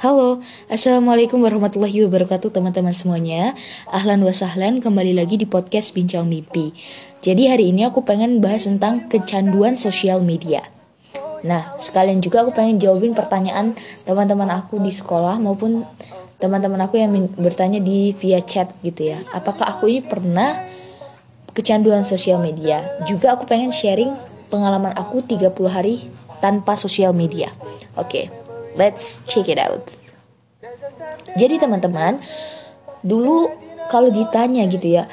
Halo, Assalamualaikum warahmatullahi wabarakatuh teman-teman semuanya. Ahlan wa sahlan, kembali lagi di podcast Bincang Mimpi. Jadi hari ini aku pengen bahas tentang kecanduan sosial media. Nah, sekalian juga aku pengen jawabin pertanyaan teman-teman aku di sekolah maupun teman-teman aku yang bertanya di via chat gitu ya. Apakah aku ini pernah kecanduan sosial media? Juga aku pengen sharing pengalaman aku 30 hari tanpa sosial media. Oke, okay. Let's check it out. Jadi teman-teman, dulu kalau ditanya gitu ya,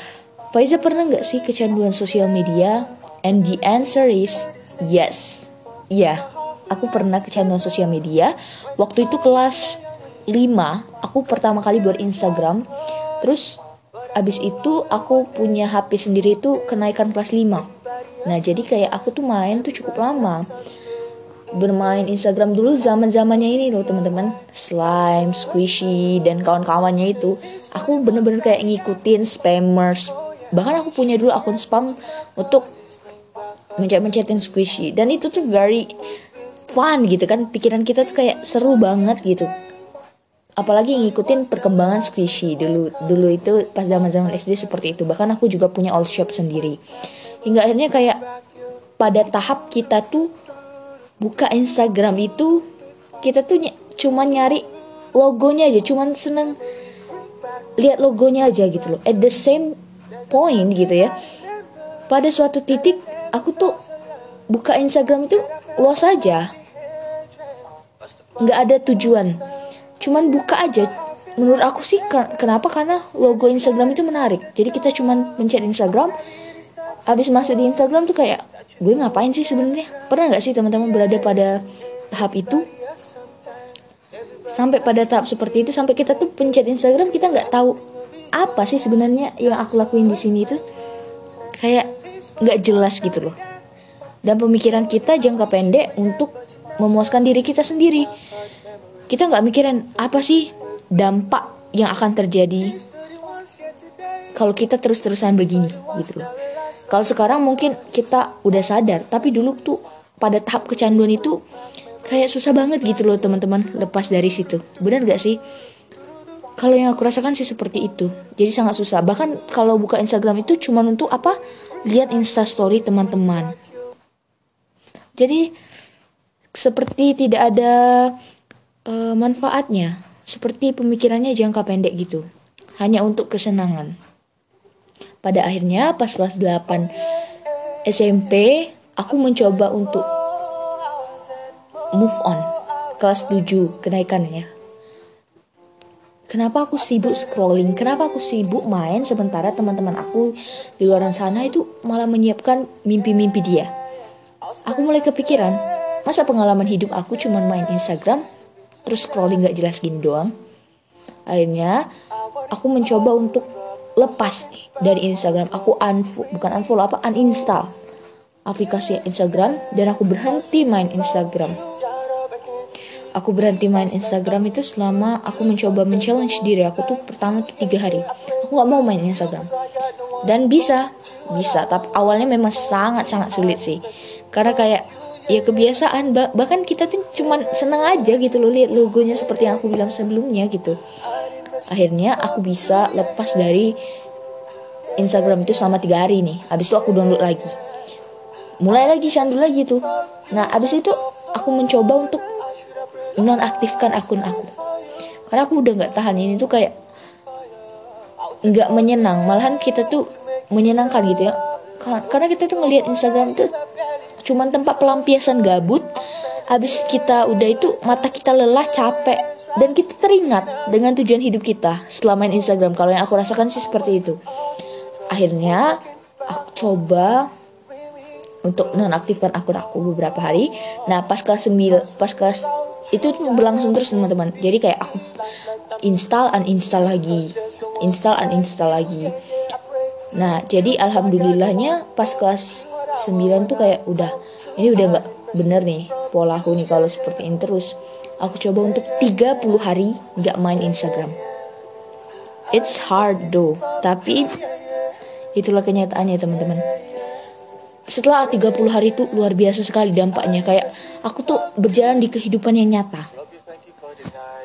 Faiza pernah nggak sih kecanduan sosial media? And the answer is yes. Iya, aku pernah kecanduan sosial media. Waktu itu kelas 5, aku pertama kali buat Instagram. Terus abis itu aku punya HP sendiri itu kenaikan kelas 5. Nah, jadi kayak aku tuh main tuh cukup lama bermain Instagram dulu zaman zamannya ini loh teman-teman. Slime squishy dan kawan-kawannya itu aku bener-bener kayak ngikutin spammers. Bahkan aku punya dulu akun spam untuk mencet-mencetin squishy. Dan itu tuh very fun gitu kan pikiran kita tuh kayak seru banget gitu. Apalagi ngikutin perkembangan squishy dulu dulu itu pas zaman zaman SD seperti itu. Bahkan aku juga punya all shop sendiri. Hingga akhirnya kayak pada tahap kita tuh buka Instagram itu kita tuh ny cuma nyari logonya aja cuman seneng lihat logonya aja gitu loh. At the same point gitu ya. Pada suatu titik aku tuh buka Instagram itu luas aja. Nggak ada tujuan. Cuman buka aja. Menurut aku sih kenapa? Karena logo Instagram itu menarik. Jadi kita cuman mencet Instagram habis masuk di Instagram tuh kayak gue ngapain sih sebenarnya? Pernah nggak sih teman-teman berada pada tahap itu? Sampai pada tahap seperti itu sampai kita tuh pencet Instagram kita nggak tahu apa sih sebenarnya yang aku lakuin di sini itu kayak nggak jelas gitu loh. Dan pemikiran kita jangka pendek untuk memuaskan diri kita sendiri. Kita nggak mikirin apa sih dampak yang akan terjadi kalau kita terus-terusan begini gitu loh kalau sekarang mungkin kita udah sadar, tapi dulu tuh pada tahap kecanduan itu kayak susah banget gitu loh teman-teman lepas dari situ. Benar gak sih? Kalau yang aku rasakan sih seperti itu. Jadi sangat susah. Bahkan kalau buka Instagram itu cuma untuk apa? Lihat Story teman-teman. Jadi seperti tidak ada uh, manfaatnya. Seperti pemikirannya jangka pendek gitu. Hanya untuk kesenangan. Pada akhirnya pas kelas 8 SMP, aku mencoba untuk move on. Kelas 7 kenaikannya. Kenapa aku sibuk scrolling? Kenapa aku sibuk main sementara teman-teman aku di luar sana itu malah menyiapkan mimpi-mimpi dia? Aku mulai kepikiran, masa pengalaman hidup aku cuma main Instagram, terus scrolling gak jelas gini doang? Akhirnya, aku mencoba untuk lepas dari Instagram. Aku unfollow bukan unfollow apa uninstall aplikasi Instagram. Dan aku berhenti main Instagram. Aku berhenti main Instagram itu selama aku mencoba men-challenge diri aku tuh pertama tuh tiga hari. Aku nggak mau main Instagram. Dan bisa bisa. Tapi awalnya memang sangat sangat sulit sih. Karena kayak ya kebiasaan. Bahkan kita tuh cuman seneng aja gitu loh lihat logonya seperti yang aku bilang sebelumnya gitu akhirnya aku bisa lepas dari Instagram itu selama tiga hari nih. Habis itu aku download lagi. Mulai lagi shandu lagi tuh. Nah habis itu aku mencoba untuk nonaktifkan akun aku. Karena aku udah nggak tahan. Ini tuh kayak nggak menyenang. Malahan kita tuh menyenangkan gitu ya. Karena kita tuh ngelihat Instagram tuh cuman tempat pelampiasan gabut habis kita udah itu mata kita lelah capek. Dan kita teringat dengan tujuan hidup kita setelah main Instagram. Kalau yang aku rasakan sih seperti itu. Akhirnya aku coba untuk nonaktifkan akun aku beberapa hari. Nah pas kelas 9 pas kelas itu berlangsung terus teman-teman. Jadi kayak aku install uninstall lagi. Install uninstall lagi. Nah jadi alhamdulillahnya pas kelas 9 tuh kayak udah ini udah nggak bener nih pola aku nih kalau seperti ini terus. Aku coba untuk 30 hari nggak main Instagram. It's hard though tapi itulah kenyataannya teman-teman. Setelah 30 hari itu luar biasa sekali dampaknya. Kayak aku tuh berjalan di kehidupan yang nyata.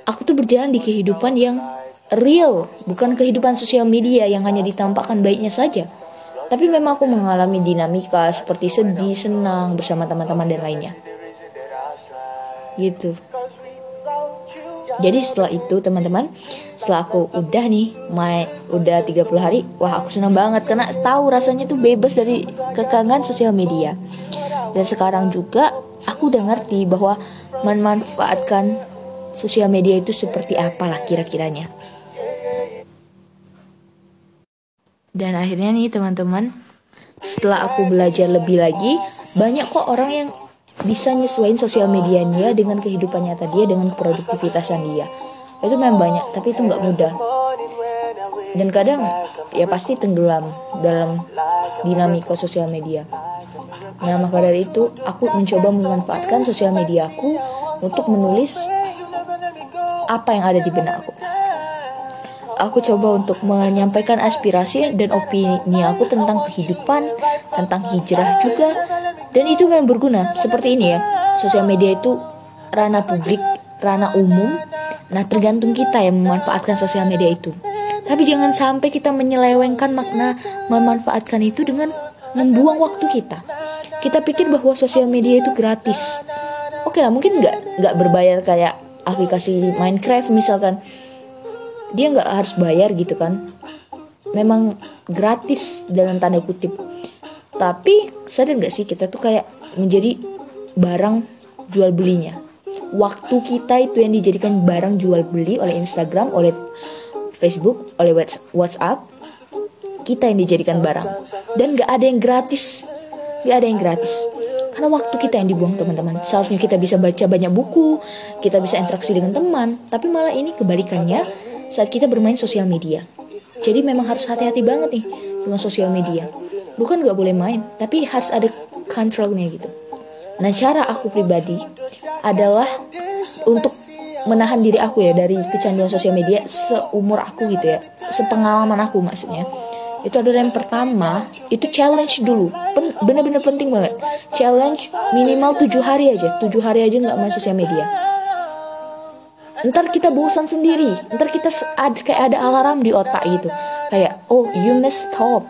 Aku tuh berjalan di kehidupan yang real, bukan kehidupan sosial media yang hanya ditampakkan baiknya saja. Tapi memang aku mengalami dinamika seperti sedih, senang bersama teman-teman dan lainnya. Gitu. Jadi setelah itu teman-teman, setelah aku udah nih main udah 30 hari, wah aku senang banget karena tahu rasanya tuh bebas dari kekangan sosial media. Dan sekarang juga aku udah ngerti bahwa memanfaatkan sosial media itu seperti apalah kira-kiranya. Dan akhirnya nih teman-teman, setelah aku belajar lebih lagi, banyak kok orang yang bisa nyesuaiin sosial medianya dengan kehidupan nyata dia dengan produktivitasan dia. Itu memang banyak tapi itu nggak mudah. Dan kadang ya pasti tenggelam dalam dinamika sosial media. Nah maka dari itu aku mencoba memanfaatkan sosial media aku untuk menulis apa yang ada di benak aku aku coba untuk menyampaikan aspirasi dan opini aku tentang kehidupan, tentang hijrah juga, dan itu memang berguna. Seperti ini ya, sosial media itu ranah publik, ranah umum. Nah, tergantung kita yang memanfaatkan sosial media itu. Tapi jangan sampai kita menyelewengkan makna memanfaatkan itu dengan membuang waktu kita. Kita pikir bahwa sosial media itu gratis. Oke lah, mungkin nggak nggak berbayar kayak aplikasi Minecraft misalkan. Dia nggak harus bayar gitu kan. Memang gratis dalam tanda kutip. Tapi sadar gak sih kita tuh kayak menjadi barang jual belinya? Waktu kita itu yang dijadikan barang jual beli oleh Instagram oleh Facebook oleh WhatsApp kita yang dijadikan barang. Dan gak ada yang gratis. Gak ada yang gratis. Karena waktu kita yang dibuang teman-teman. Seharusnya kita bisa baca banyak buku kita bisa interaksi dengan teman tapi malah ini kebalikannya saat kita bermain sosial media. Jadi memang harus hati-hati banget nih dengan sosial media. Bukan gak boleh main tapi harus ada kontrolnya gitu. Nah cara aku pribadi adalah untuk menahan diri aku ya dari kecanduan sosial media seumur aku gitu ya. Sepengalaman aku maksudnya. Itu adalah yang pertama itu challenge dulu. Bener-bener penting banget. Challenge minimal tujuh hari aja. Tujuh hari aja nggak main sosial media ntar kita bosan sendiri. Ntar kita ada kayak ada alarm di otak gitu. Kayak oh you must stop.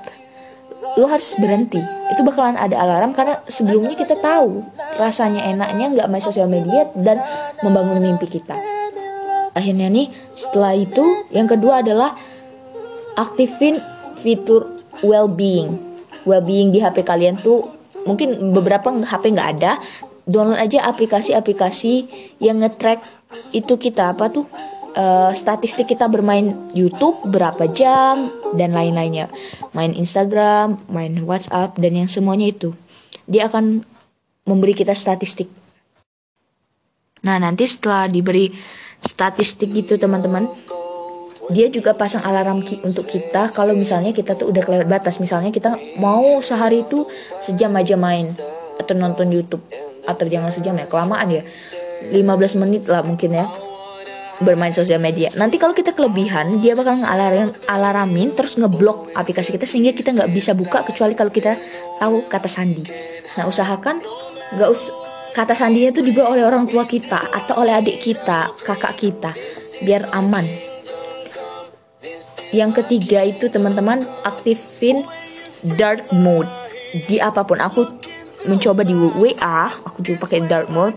Lo harus berhenti. Itu bakalan ada alarm karena sebelumnya kita tahu rasanya enaknya nggak main sosial media dan membangun mimpi kita. Akhirnya nih setelah itu yang kedua adalah aktifin fitur well-being. Well-being di HP kalian tuh mungkin beberapa HP nggak ada download aja aplikasi-aplikasi yang nge-track itu kita apa tuh uh, statistik kita bermain YouTube berapa jam dan lain-lainnya. Main Instagram main WhatsApp dan yang semuanya itu. Dia akan memberi kita statistik. Nah nanti setelah diberi statistik gitu teman-teman dia juga pasang alarm ki untuk kita kalau misalnya kita tuh udah kelewat batas. Misalnya kita mau sehari itu sejam aja main atau nonton YouTube atau jangan sejam ya kelamaan ya 15 menit lah mungkin ya bermain sosial media. Nanti kalau kita kelebihan, dia bakal ngalarin alaramin terus ngeblok aplikasi kita sehingga kita nggak bisa buka kecuali kalau kita tahu kata sandi. Nah usahakan nggak us kata sandinya itu dibawa oleh orang tua kita atau oleh adik kita, kakak kita, biar aman. Yang ketiga itu teman-teman aktifin dark mode di apa pun. Aku mencoba di WA, aku juga pakai dark mode.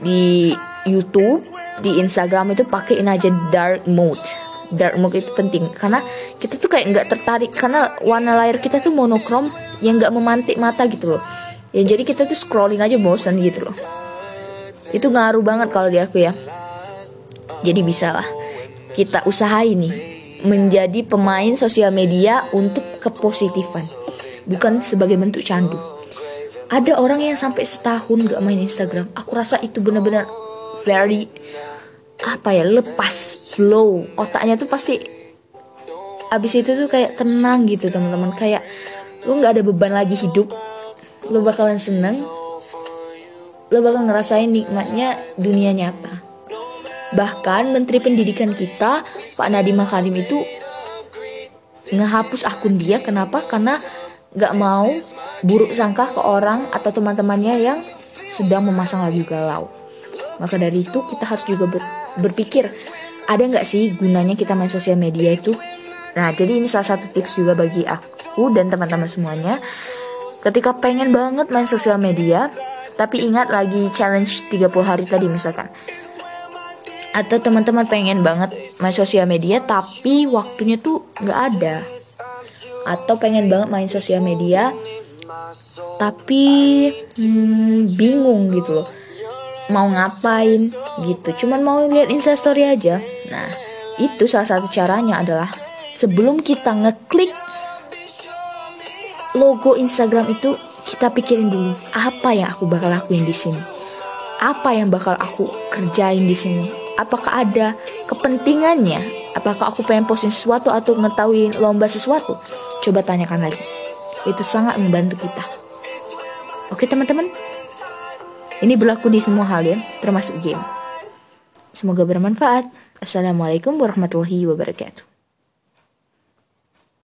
Di YouTube di Instagram itu pakein aja dark mode. Dark mode itu penting karena kita tuh kayak nggak tertarik karena warna layar kita tuh monokrom yang nggak memantik mata gitu loh. Ya jadi kita tuh scrolling aja bosan gitu loh. Itu ngaruh banget kalau di aku ya. Jadi bisa lah kita usahain nih menjadi pemain sosial media untuk kepositifan bukan sebagai bentuk candu ada orang yang sampai setahun gak main Instagram. Aku rasa itu benar-benar very apa ya lepas flow. Otaknya tuh pasti abis itu tuh kayak tenang gitu teman-teman. Kayak lu nggak ada beban lagi hidup. Lu bakalan seneng. Lu bakal ngerasain nikmatnya dunia nyata. Bahkan menteri pendidikan kita Pak Nadiem Makarim itu ngehapus akun dia. Kenapa? Karena nggak mau buruk sangka ke orang atau teman-temannya yang sedang memasang lagu galau. Maka dari itu kita harus juga ber berpikir ada nggak sih gunanya kita main sosial media itu? Nah jadi ini salah satu tips juga bagi aku dan teman-teman semuanya. Ketika pengen banget main sosial media tapi ingat lagi challenge 30 hari tadi misalkan. Atau teman-teman pengen banget main sosial media tapi waktunya tuh nggak ada. Atau pengen banget main sosial media tapi hmm, bingung gitu loh. Mau ngapain gitu cuman mau lihat instastory aja. Nah itu salah satu caranya adalah sebelum kita ngeklik logo Instagram itu kita pikirin dulu apa yang aku bakal lakuin di sini? Apa yang bakal aku kerjain di sini? Apakah ada kepentingannya? Apakah aku pengen posting sesuatu atau ngetahui lomba sesuatu? Coba tanyakan lagi itu sangat membantu kita oke teman-teman ini berlaku di semua hal ya, termasuk game. Semoga bermanfaat. Assalamualaikum warahmatullahi wabarakatuh.